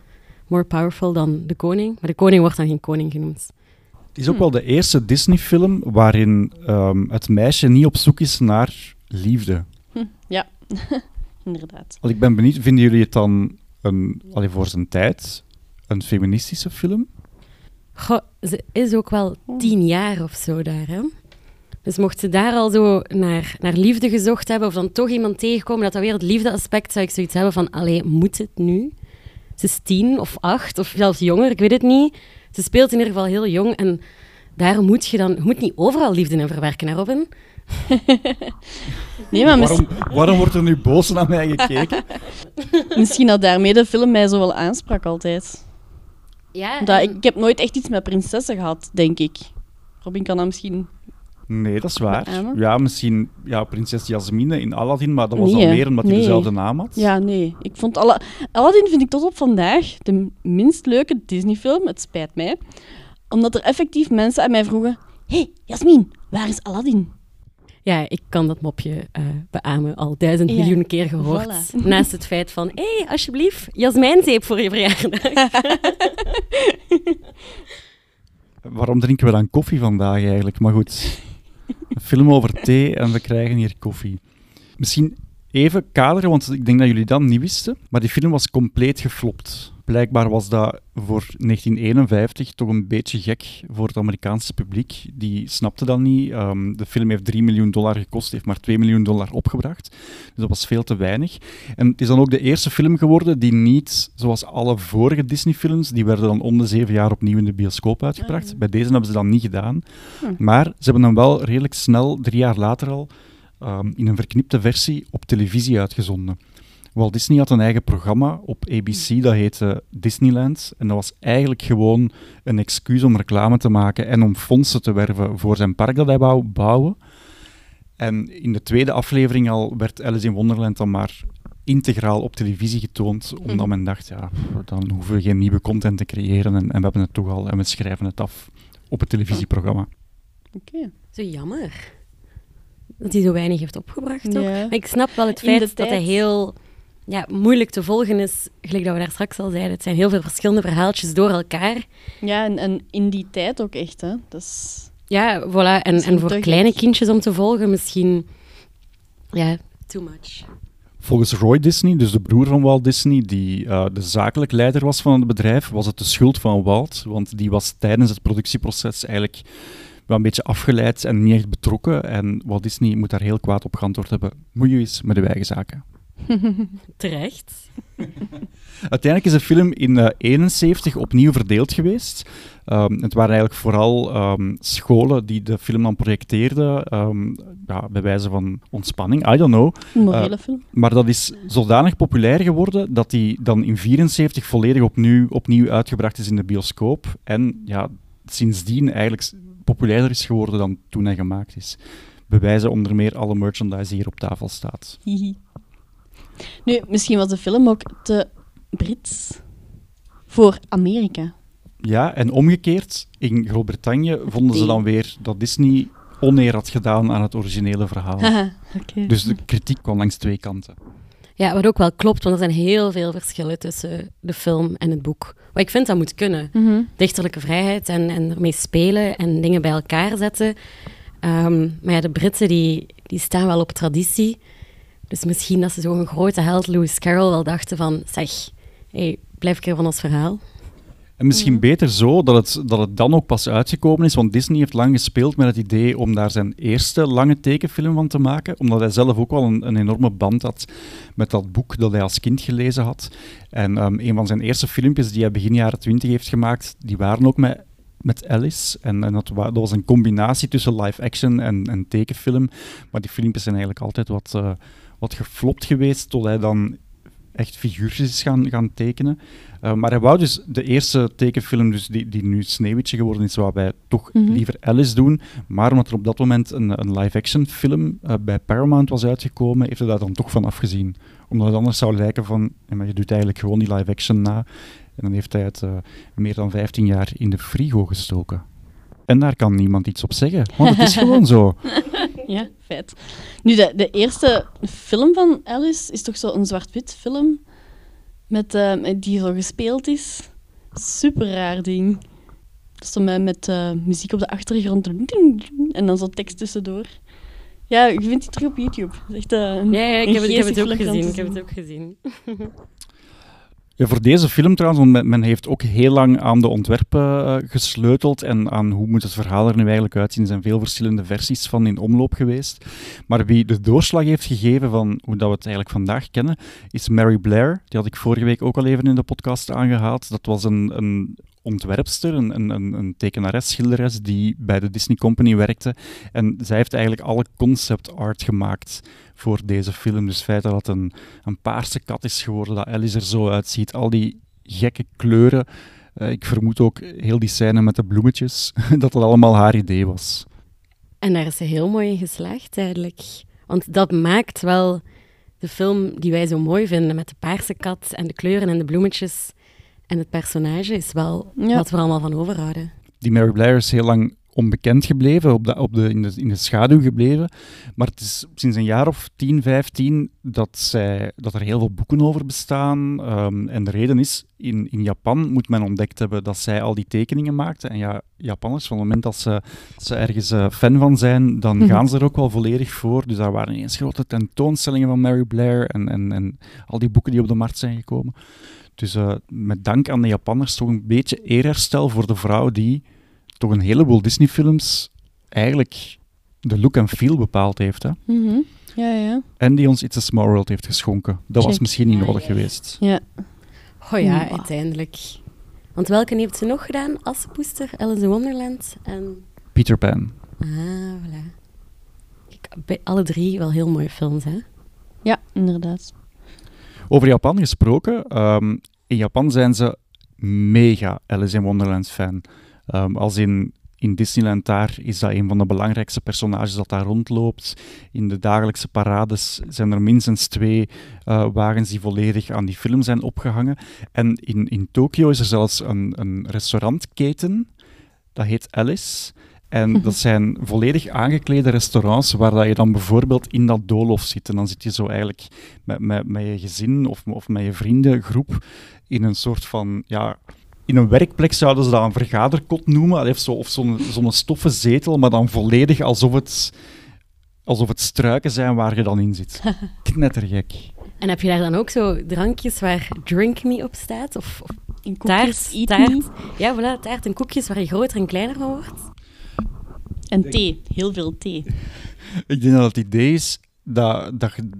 more powerful dan de koning. Maar de koning wordt dan geen koning genoemd.
Het is ook wel de eerste Disney-film waarin um, het meisje niet op zoek is naar liefde.
Hm, ja, inderdaad.
Al, ik ben benieuwd, vinden jullie het dan een, allee, voor zijn tijd een feministische film?
Goh, ze is ook wel tien jaar of zo daar, hè? Dus mocht ze daar al zo naar, naar liefde gezocht hebben, of dan toch iemand tegenkomen dat dat weer het liefdeaspect, zou ik zoiets hebben van, allee, moet het nu? Ze is tien of acht, of zelfs jonger, ik weet het niet. Ze speelt in ieder geval heel jong en daar moet je dan... Je moet niet overal liefde in verwerken, hè, Robin?
nee, maar
waarom, waarom wordt er nu boos naar mij gekeken?
misschien dat daarmee de film mij zo wel aansprak altijd.
Ja,
dat, ik, ik heb nooit echt iets met prinsessen gehad, denk ik. Robin kan dat misschien
Nee, dat is waar. Ja, misschien ja, prinses Jasmine in Aladdin, maar dat was nee, al meer omdat hij dezelfde naam had.
Ja, nee. Ik vond Alla Aladdin vind ik tot op vandaag de minst leuke Disney-film. Het spijt mij. Omdat er effectief mensen aan mij vroegen... Hé, hey, Jasmin, waar is Aladdin?
Ja, ik kan dat mopje uh, beamen, al duizend miljoen keer gehoord. Naast het feit van, hé, hey, alsjeblieft, jasmijnzeep voor je verjaardag.
Waarom drinken we dan koffie vandaag eigenlijk? Maar goed film over thee en we krijgen hier koffie. Misschien even kaderen, want ik denk dat jullie dat niet wisten, maar die film was compleet geflopt. Blijkbaar was dat voor 1951 toch een beetje gek voor het Amerikaanse publiek. Die snapte dat niet. Ehm, de film heeft 3 miljoen dollar gekost, heeft maar 2 miljoen dollar opgebracht. Dus dat was veel te weinig. En het is dan ook de eerste film geworden die niet, zoals alle vorige Disney-films, die werden dan om de zeven jaar opnieuw in de bioscoop uitgebracht.
Ah.
Bij deze hebben ze dat niet gedaan.
Hm.
Maar ze hebben hem wel redelijk snel, drie jaar later al, ehm, in een verknipte versie op televisie uitgezonden. Walt Disney had een eigen programma op ABC, dat heette Disneyland. En dat was eigenlijk gewoon een excuus om reclame te maken en om fondsen te werven voor zijn park dat hij wou bouwen. En in de tweede aflevering al werd Alice in Wonderland dan maar integraal op televisie getoond, omdat
Mhm.
men dacht, ja, dan hoeven we geen nieuwe content te creëren en, en we hebben het toch al en we schrijven het af op het televisieprogramma.
Oké.
Zo jammer. Dat hij zo weinig heeft opgebracht ook.
Ja.
Maar ik snap wel het feit dat hij heel ja, moeilijk te volgen is. Gelijk dat we daar straks al zeiden. Het zijn heel veel verschillende verhaaltjes door elkaar.
Ja, en, en in die tijd ook echt, hè. Dat is...
Ja, voilà. En, en voor kleine kindjes om te volgen misschien... Ja, too much.
Volgens Roy Disney, dus de broer van Walt Disney, die eh, de zakelijk leider was van het bedrijf, was het de schuld van Walt, want die was tijdens het productieproces eigenlijk wel een beetje afgeleid en niet echt betrokken. En Walt Disney moet daar heel kwaad op geantwoord hebben. Moet je eens met de wijgezaken.
Terecht.
Uiteindelijk is de film in 1971 opnieuw verdeeld geweest. Ehm, het waren eigenlijk vooral ehm, scholen die de film dan projecteerden, ehm, ja, bij wijze van ontspanning, I don't know.
Morele film.
Maar dat is zodanig populair geworden dat die dan in 74 volledig opnieuw, opnieuw uitgebracht is in de bioscoop. En ja, sindsdien eigenlijk populairder is geworden dan toen hij gemaakt is. Bewijzen onder meer alle merchandise die hier op tafel staat.
Hihi. Nu, misschien was de film ook te Brits voor Amerika.
Ja, en omgekeerd, in Groot-Brittannië vonden ze dan weer dat Disney oneer had gedaan aan het originele verhaal.
Haha.
Dus de kritiek kwam langs twee kanten.
Ja, wat ook wel klopt, want er zijn heel veel verschillen tussen de film en het boek. Wat ik vind dat moet kunnen.
Mhm.
dichterlijke vrijheid en, en ermee spelen en dingen bij elkaar zetten. Ehm, maar ja, de Britten die, die staan wel op traditie. Dus misschien dat ze zo'n grote held, Lewis Carroll, wel dachten van... Zeg, hey, blijf ik van ons verhaal.
En misschien beter zo dat het, dat het dan ook pas uitgekomen is, want Disney heeft lang gespeeld met het idee om daar zijn eerste lange tekenfilm van te maken, omdat hij zelf ook wel een, een enorme band had met dat boek dat hij als kind gelezen had. En ehm, een van zijn eerste filmpjes die hij begin jaren twintig heeft gemaakt, die waren ook met, met Alice. En, en dat, wa- dat was een combinatie tussen live-action en, en tekenfilm. Maar die filmpjes zijn eigenlijk altijd wat, eh, wat geflopt geweest, tot hij dan echt figuurtjes is gaan, gaan tekenen. Uh, maar hij wou dus de eerste tekenfilm, dus die, die nu Sneeuwwitje geworden is, wou wij toch
Mhm.
liever Alice doen. Maar omdat er op dat moment een, een live-action film uh, bij Paramount was uitgekomen, heeft hij daar dan toch van afgezien. Omdat het anders zou lijken van, ja, maar je doet eigenlijk gewoon die live-action na. En dan heeft hij het uh, meer dan 15 jaar in de frigo gestoken. En daar kan niemand iets op zeggen, want het is gewoon zo.
Ja, feit. Nu, de, de eerste film van Alice is toch zo een zwart-wit film met, uh, met die zo gespeeld is. Super raar ding. Dat is zo met, met uh, muziek op de achtergrond en dan zo tekst tussendoor. Ja, je vindt die terug op YouTube. Dat is echt, uh, een,
ja, ja, ik,
een
heb het, ik heb het ook gezien. Ik heb het ook gezien.
Voor deze film trouwens, want men, heeft ook heel lang aan de ontwerpen uh, gesleuteld en aan hoe moet het verhaal er nu eigenlijk uitzien. Er zijn veel verschillende versies van in omloop geweest. Maar wie de doorslag heeft gegeven van hoe dat we het eigenlijk vandaag kennen, is Mary Blair. Die had ik vorige week ook al even in de podcast aangehaald. Dat was een, een ontwerpster, een, een, een tekenares, schilderes die bij de Disney Company werkte. En zij heeft eigenlijk alle concept art gemaakt voor deze film. Dus het feit dat het een, een paarse kat is geworden, dat Alice er zo uitziet, al die gekke kleuren. Uh, ik vermoed ook heel die scène met de bloemetjes, dat dat allemaal haar idee was.
En daar is ze heel mooi in geslaagd eigenlijk. Want dat maakt wel de film die wij zo mooi vinden, met de paarse kat en de kleuren en de bloemetjes. En het personage is wel
Ja.
wat we er allemaal van overhouden.
Die Mary Blair is heel lang onbekend gebleven, op de, op de, in, de, in de schaduw gebleven. Maar het is sinds een jaar of 10, 15 dat, zij, dat er heel veel boeken over bestaan. Ehm, en de reden is, in, in Japan moet men ontdekt hebben dat zij al die tekeningen maakte. En ja, Japanners, van het moment dat ze, ze ergens uh, fan van zijn, dan
Mhm.
gaan ze er ook wel volledig voor. Dus daar waren ineens grote tentoonstellingen van Mary Blair en, en, en al die boeken die op de markt zijn gekomen. Dus eh, met dank aan de Japanners toch een beetje eerherstel voor de vrouw die toch een heleboel Disney-films eigenlijk de look en feel bepaald heeft. Hè?
Mhm. Ja, ja.
En die ons It's a Small World heeft geschonken. Dat was misschien niet
Ja,
nodig
ja.
geweest.
Ja.
Oh ja, uiteindelijk. Want welke heeft ze nog gedaan? Assepoester, Alice in Wonderland en...
Peter Pan.
Ah, voilà. Kijk, alle drie wel heel mooie films, hè?
ja, inderdaad.
Over Japan gesproken. ehm, in Japan zijn ze mega Alice in Wonderland fan. Ehm, als in, in Disneyland daar is dat een van de belangrijkste personages dat daar rondloopt. In de dagelijkse parades zijn er minstens twee eh, wagens die volledig aan die film zijn opgehangen. En in, in Tokio is er zelfs een, een restaurantketen, dat heet Alice. En dat zijn volledig aangeklede restaurants waar dat je dan bijvoorbeeld in dat doolhof zit. En dan zit je zo eigenlijk met, met, met je gezin of, of met je vriendengroep in een soort van, ja, in een werkplek zouden ze dat een vergaderkot noemen, Allee, of zo- of zo'n zo'n stoffen zetel, maar dan volledig alsof het, alsof het struiken zijn waar je dan in zit. Knettergek.
En heb je daar dan ook zo drankjes waar Drink Me op staat? Of, of
In koekjes,
taart? taart? Ja, voilà, taart en koekjes waar je groter en kleiner van wordt.
En thee. Heel veel thee.
Ik denk dat het idee is dat, dat je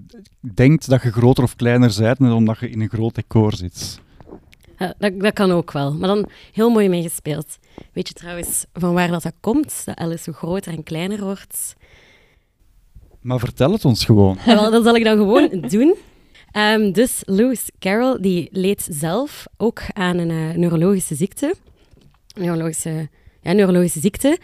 denkt dat je groter of kleiner bent, net omdat je in een groot decor zit.
Ja, dat, dat kan ook wel, maar dan heel mooi meegespeeld. Weet je trouwens van waar dat, dat komt? Dat Alice zo groter en kleiner wordt?
Maar vertel het ons gewoon.
Ja, wel, dat zal ik dan gewoon doen. Ehm, dus Lewis Carroll die leed zelf ook aan een eh, neurologische ziekte. Neurologische, ja, neurologische ziekte.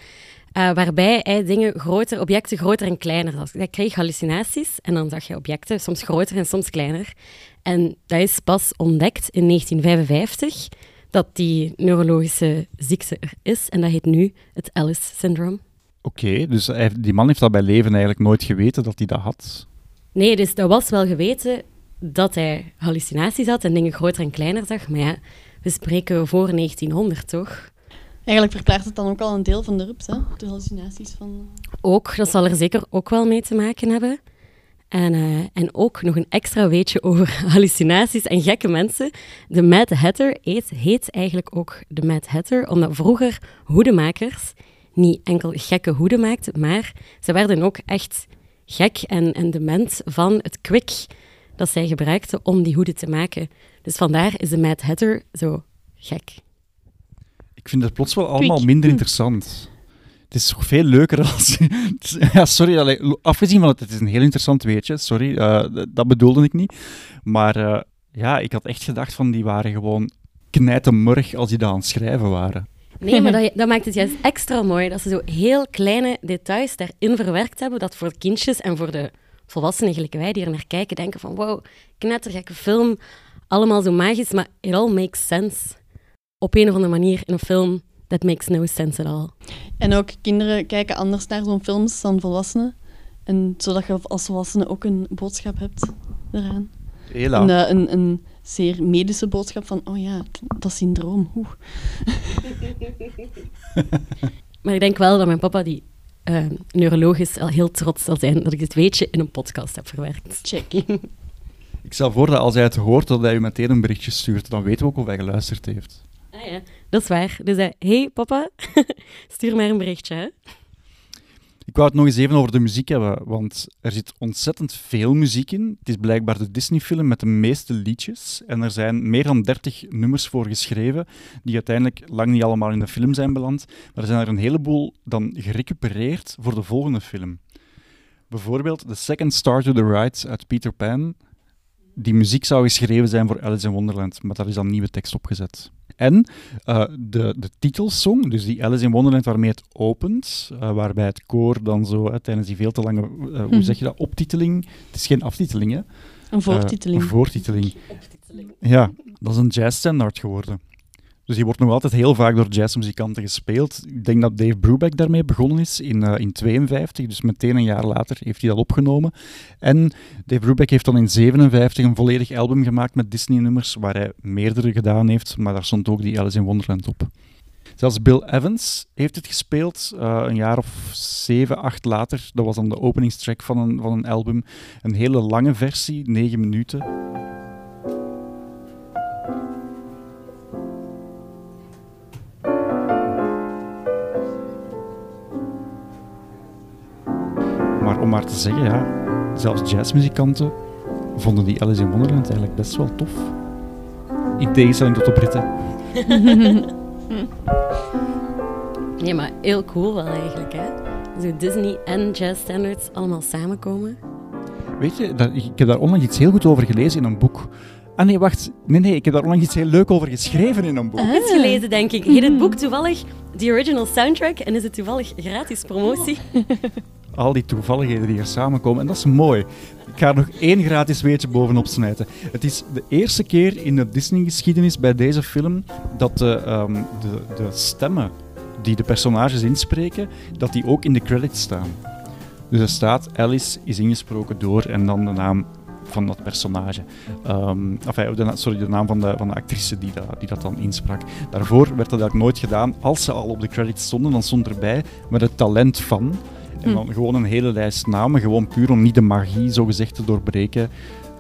Eh, waarbij hij dingen groter, objecten groter en kleiner zag. Hij kreeg hallucinaties en dan zag je objecten soms groter en soms kleiner. En dat is pas ontdekt in 1955 dat die neurologische ziekte er is. En dat heet nu het Alice-syndroom.
Oké, dus hij die man heeft dat bij leven eigenlijk nooit geweten dat hij dat had.
Nee, dus dat was wel geweten dat hij hallucinaties had en dingen groter en kleiner zag. Maar ja, we spreken voor 1900, toch?
Eigenlijk verklaart het dan ook al een deel van de rups, hè? De hallucinaties van...
Ook, dat zal er zeker ook wel mee te maken hebben. En, eh, en ook nog een extra weetje over hallucinaties en gekke mensen. De Mad Hatter heet, heet eigenlijk ook de Mad Hatter, omdat vroeger hoedemakers niet enkel gekke hoeden maakten, maar ze werden ook echt gek en, en dement van het kwik dat zij gebruikten om die hoeden te maken. Dus vandaar is de Mad Hatter zo gek.
Ik vind het plots wel allemaal
Quick.
minder
Hm.
interessant. Het is toch veel leuker als... ja, sorry, afgezien van het, het is een heel interessant weetje, sorry, eh, dat bedoelde ik niet. Maar eh, ja, ik had echt gedacht van die waren gewoon knijtemurg als die dat aan het schrijven waren.
Nee, maar dat, dat maakt het juist extra mooi dat ze zo heel kleine details daarin verwerkt hebben, dat voor kindjes en voor de volwassenen gelijk wij die er naar kijken denken van wow, knettergekke film, allemaal zo magisch, maar it all makes sense. Op een of andere manier in een film that makes no sense at all.
En ook kinderen kijken anders naar zo'n films dan volwassenen. En zodat je als volwassene ook een boodschap hebt eraan.
Hela.
Een, eh, een, een zeer medische boodschap van, oh ja, dat syndroom. Oeh.
Maar ik denk wel dat mijn papa, die neuroloog is, al heel trots zal zijn dat ik dit weetje in een podcast heb verwerkt.
Check.
Ik stel voor dat als hij het hoort, dat hij u meteen een berichtje stuurt. Dan weten we ook of hij geluisterd heeft.
Ah ja, dat is waar. Dus hij, hey papa, stuur maar een berichtje. Hè?
Ik wou het nog eens even over de muziek hebben, want er zit ontzettend veel muziek in. Het is blijkbaar de Disney-film met de meeste liedjes. En er zijn meer dan 30 nummers voor geschreven, die uiteindelijk lang niet allemaal in de film zijn beland. Maar er zijn er een heleboel dan gerecupereerd voor de volgende film. Bijvoorbeeld The Second Star to the Right uit Peter Pan. Die muziek zou geschreven zijn voor Alice in Wonderland, maar daar is dan nieuwe tekst opgezet. En eh, de, de titelsong, dus die Alice in Wonderland waarmee het opent, eh, waarbij het koor dan zo tijdens die veel te lange, eh, hoe
Mhm.
zeg je dat, optiteling, het is geen aftiteling hè?
Een voortiteling.
Een voortiteling. Ja, dat is een jazzstandaard geworden. Dus die wordt nog altijd heel vaak door jazzmuzikanten gespeeld. Ik denk dat Dave Brubeck daarmee begonnen is in 1952, dus meteen een jaar later heeft hij dat opgenomen. En Dave Brubeck heeft dan in 1957 een volledig album gemaakt met Disney-nummers, waar hij meerdere gedaan heeft, maar daar stond ook die Alice in Wonderland op. Zelfs Bill Evans heeft het gespeeld, uh, een jaar of zeven, acht later. Dat was dan de openingstrack van een, van een album. Een hele lange versie, negen minuten. Om maar te zeggen, ja, zelfs jazzmuzikanten vonden die Alice in Wonderland eigenlijk best wel tof. In tegenstelling tot de Britten.
Nee, maar heel cool wel eigenlijk, hè? Zo Disney en jazz standards allemaal samenkomen.
Weet je, dat, ik heb daar onlangs iets heel goed over gelezen in een boek. Ah nee, wacht. Nee, nee, ik heb daar onlangs iets heel leuk over geschreven in een boek.
Ah. Iets gelezen, denk ik. Heet het boek toevallig The Original Soundtrack en is het toevallig gratis promotie?
Al die toevalligheden die er samenkomen. En dat is mooi. Ik ga er nog één gratis weetje bovenop snijden. Het is de eerste keer in de Disney-geschiedenis bij deze film dat de, ehm, de, de stemmen die de personages inspreken, dat die ook in de credits staan. Dus er staat Alice is ingesproken door en dan de naam van dat personage. Enfin, de, sorry, de naam van de, van de actrice die dat, die dat dan insprak. Daarvoor werd dat eigenlijk nooit gedaan. Als ze al op de credits stonden, dan stond erbij met het talent van. En dan gewoon een hele lijst namen, gewoon puur om niet de magie zogezegd te doorbreken.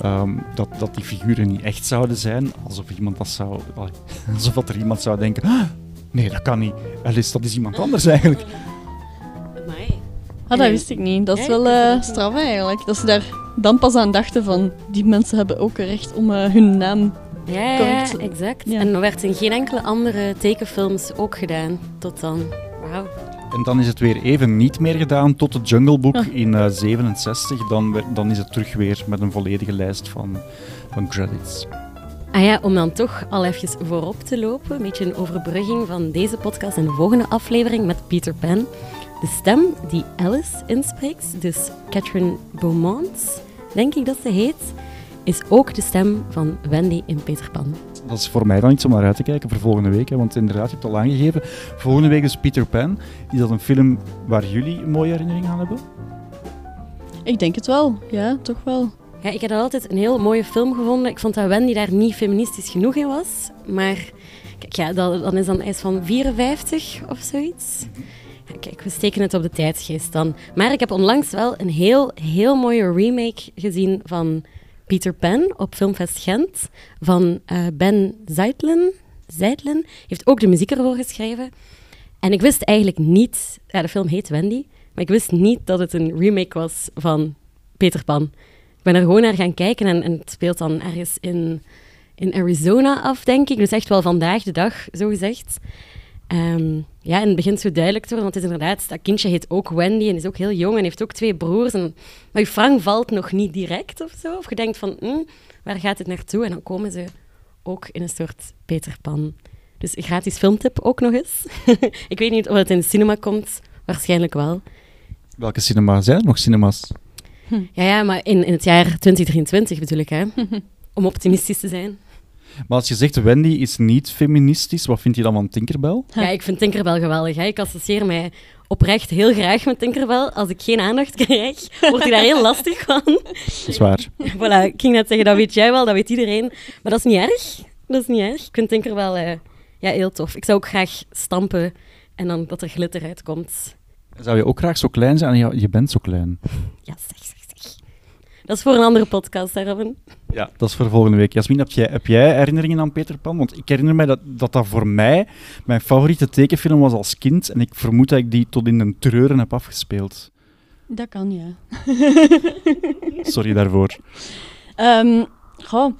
Um, dat, dat die figuren niet echt zouden zijn. Alsof, iemand dat zou, alsof dat er iemand zou denken. "Ah, Nee, dat kan niet. Alice, dat is iemand anders eigenlijk.
Ah, dat wist ik niet. Dat is wel uh, straf eigenlijk. Dat ze daar dan pas aan dachten van... Die mensen hebben ook recht om uh, hun naam
Ja, ja, exact.
Ja.
En dat werd in geen enkele andere tekenfilms ook gedaan tot dan. Wauw.
En dan is het weer even niet meer gedaan tot het Jungle Book
Ah.
in eh 67. Dan, dan is het terug weer met een volledige lijst van, van credits.
Ah ja, om dan toch al even voorop te lopen, een beetje een overbrugging van deze podcast en de volgende aflevering met Peter Pan. De stem die Alice inspreekt, dus Catherine Beaumont, denk ik dat ze heet, is ook de stem van Wendy in Peter Pan.
Dat is voor mij dan iets om naar uit te kijken voor volgende week. Hè, want inderdaad, je hebt het al aangegeven. Volgende week is Peter Pan. Is dat een film waar jullie een mooie herinnering aan hebben?
Ik denk het wel. Ja, toch wel.
Ja, ik heb dat altijd een heel mooie film gevonden. Ik vond dat Wendy daar niet feministisch genoeg in was. Maar kijk, ja, dat, dan is dan is van 54 of zoiets. Ja, kijk, we steken het op de tijdsgeest dan. Maar ik heb onlangs wel een heel, heel mooie remake gezien van Peter Pan op Filmfest Gent. Van eh, Ben Zeitlin. Zeitlin heeft ook de muziek ervoor geschreven. En ik wist eigenlijk niet... Ja, de film heet Wendy. Maar ik wist niet dat het een remake was van Peter Pan. Ik ben er gewoon naar gaan kijken en, en het speelt dan ergens in, in Arizona af, denk ik. Dus echt wel vandaag de dag, zo gezegd. Ehm, ja, en het begint zo duidelijk te worden, want het is inderdaad, dat kindje heet ook Wendy en is ook heel jong en heeft ook twee broers. En, maar je frank valt nog niet direct of zo. Of je denkt van, hm, waar gaat het naartoe? En dan komen ze ook in een soort Peter Pan. Dus een gratis filmtip ook nog eens. ik weet niet of het in de cinema komt, waarschijnlijk wel.
Welke cinema zijn er nog cinema's?
Ja, ja maar in, in het jaar 2023 bedoel ik, hè? Om optimistisch te zijn.
Maar als je zegt Wendy is niet feministisch, wat vind je dan van Tinkerbell?
Ja, ik vind Tinkerbell geweldig. Hè? Ik associeer mij oprecht heel graag met Tinkerbell. Als ik geen aandacht krijg, word ik daar heel lastig van.
Dat is waar.
voilà, ik ging net zeggen, dat weet jij wel, dat weet iedereen. Maar dat is niet erg. Dat is niet erg. Ik vind Tinkerbell eh, ja, heel tof. Ik zou ook graag stampen en dan dat er glitter uitkomt.
Zou je ook graag zo klein zijn? Ja, je bent zo klein.
Ja. Dat is voor een andere podcast, hè, Robin.
Ja, dat is voor volgende week. Jasmin, heb jij, heb jij herinneringen aan Peter Pan? Want ik herinner mij dat, dat dat voor mij mijn favoriete tekenfilm was als kind. En ik vermoed dat ik die tot in de treuren heb afgespeeld.
Dat kan, ja.
Sorry daarvoor.
Ehm goh,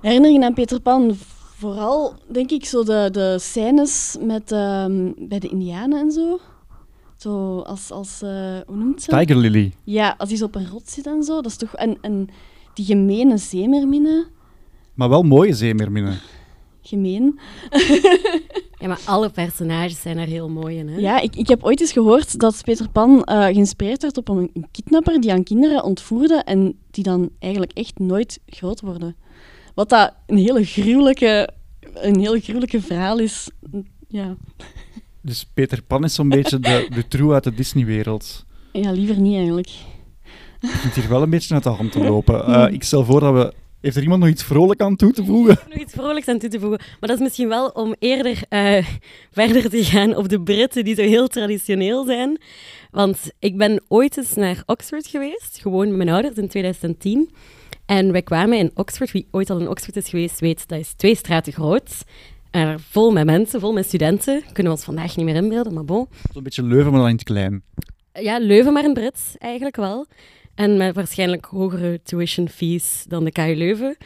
herinneringen aan Peter Pan. Vooral, denk ik, zo de, de scènes met, ehm, bij de Indianen en zo. Zo als, als eh, hoe noemt ze?
Tiger Lily.
Ja, als hij zo op een rot zit en zo. Dat is toch... En, en die gemene zeemerminnen.
Maar wel mooie zeemeerminnen.
Gemeen.
Ja, maar alle personages zijn er heel mooi in, hè?
Ja, ik, ik heb ooit eens gehoord dat Peter Pan eh, geïnspireerd werd op een, een kidnapper die aan kinderen ontvoerde en die dan eigenlijk echt nooit groot worden. Wat dat een hele gruwelijke een heel gruwelijke verhaal is. Ja.
Dus Peter Pan is zo'n beetje de, de true uit de Disney-wereld.
ja, liever niet eigenlijk.
Het begint hier wel een beetje uit de hand te lopen. Eh, ik stel voor dat we... Heeft er iemand nog iets vrolijk aan toe te voegen?
nog iets vrolijks aan toe te voegen. Maar dat is misschien wel om eerder eh, verder te gaan op de Britten die zo heel traditioneel zijn. Want ik ben ooit eens naar Oxford geweest, gewoon met mijn ouders in 2010. En wij kwamen in Oxford, wie ooit al in Oxford is geweest, weet dat is twee straten groot. En vol met mensen, vol met studenten. Kunnen we ons vandaag niet meer inbeelden, maar bon.
Zo'n beetje Leuven, maar dan in het klein.
Ja, Leuven maar een Brits, eigenlijk wel. En met waarschijnlijk hogere tuition fees dan de KU Leuven.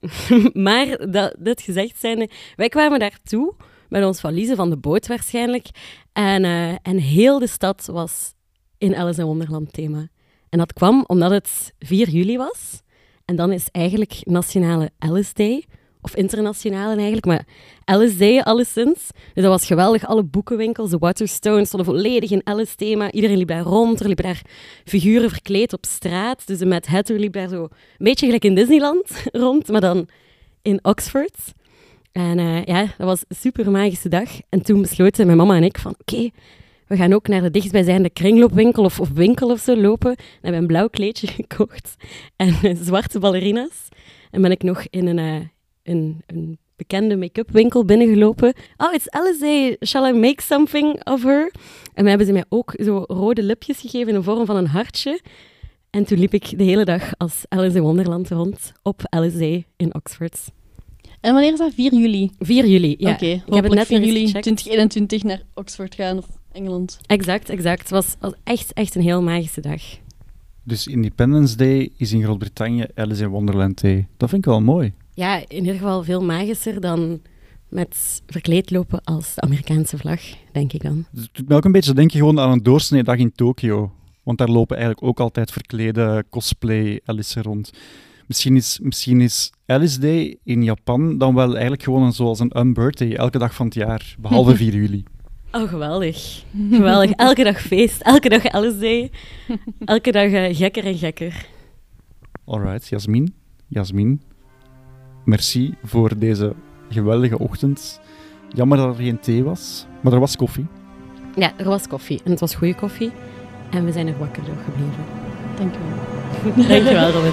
maar dat, dit gezegd zijnde, wij kwamen daartoe met ons valiezen van de boot waarschijnlijk. En, eh, en heel de stad was in Alice in Wonderland thema. En dat kwam omdat het 4 juli was. En dan is eigenlijk Nationale Alice Day. Of internationale eigenlijk, maar Day alleszins. Dus dat was geweldig. Alle boekenwinkels, de Waterstones, stonden volledig in Alice-thema. Iedereen liep daar rond. Er liepen daar figuren verkleed op straat. Dus de Mad Hatter liep daar zo een beetje gelijk in Disneyland rond, maar dan in Oxford. En eh, ja, dat was een super magische dag. En toen besloten mijn mama en ik van, oké, we gaan ook naar de dichtstbijzijnde kringloopwinkel of, of winkel of zo lopen. En hebben een blauw kleedje gekocht en eh, zwarte ballerina's. En ben ik nog in een, eh, een, een bekende make-up winkel binnengelopen. Oh, it's Alice Day. Shall I make something of her? En we hebben ze mij ook zo rode lipjes gegeven in de vorm van een hartje. En toen liep ik de hele dag als Alice in Wonderland rond op Alice Day in Oxford.
En wanneer is dat? 4 juli?
4 juli, ja.
Oké,
ik heb het net
4
nog eens
juli
gecheckt.
2021 naar Oxford gaan of Engeland.
Exact, exact. Het was, was echt, echt een heel magische dag.
Dus Independence Day is in Groot-Brittannië Alice in Wonderland Day. Dat vind ik wel mooi.
Ja, in ieder geval veel magischer dan met verkleed lopen als de Amerikaanse vlag, denk ik dan.
Dus het doet mij ook een beetje denken gewoon aan een doorsnee dag in Tokio. Want daar lopen eigenlijk ook altijd verklede cosplay Alice rond. Misschien is, misschien is Alice Day in Japan dan wel eigenlijk gewoon een, zoals een unbirthday, elke dag van het jaar, behalve 4 juli.
Oh, geweldig. Geweldig. Elke dag feest, elke dag Alice Day. Elke dag eh, gekker en gekker.
Alright, Jasmin. Jasmin, merci voor deze geweldige ochtend. Jammer dat er geen thee was, maar er was koffie.
Ja, er was koffie. En het was goede koffie. En we zijn er wakker door gebleven.
Dank u wel.
Dankjewel, Robin.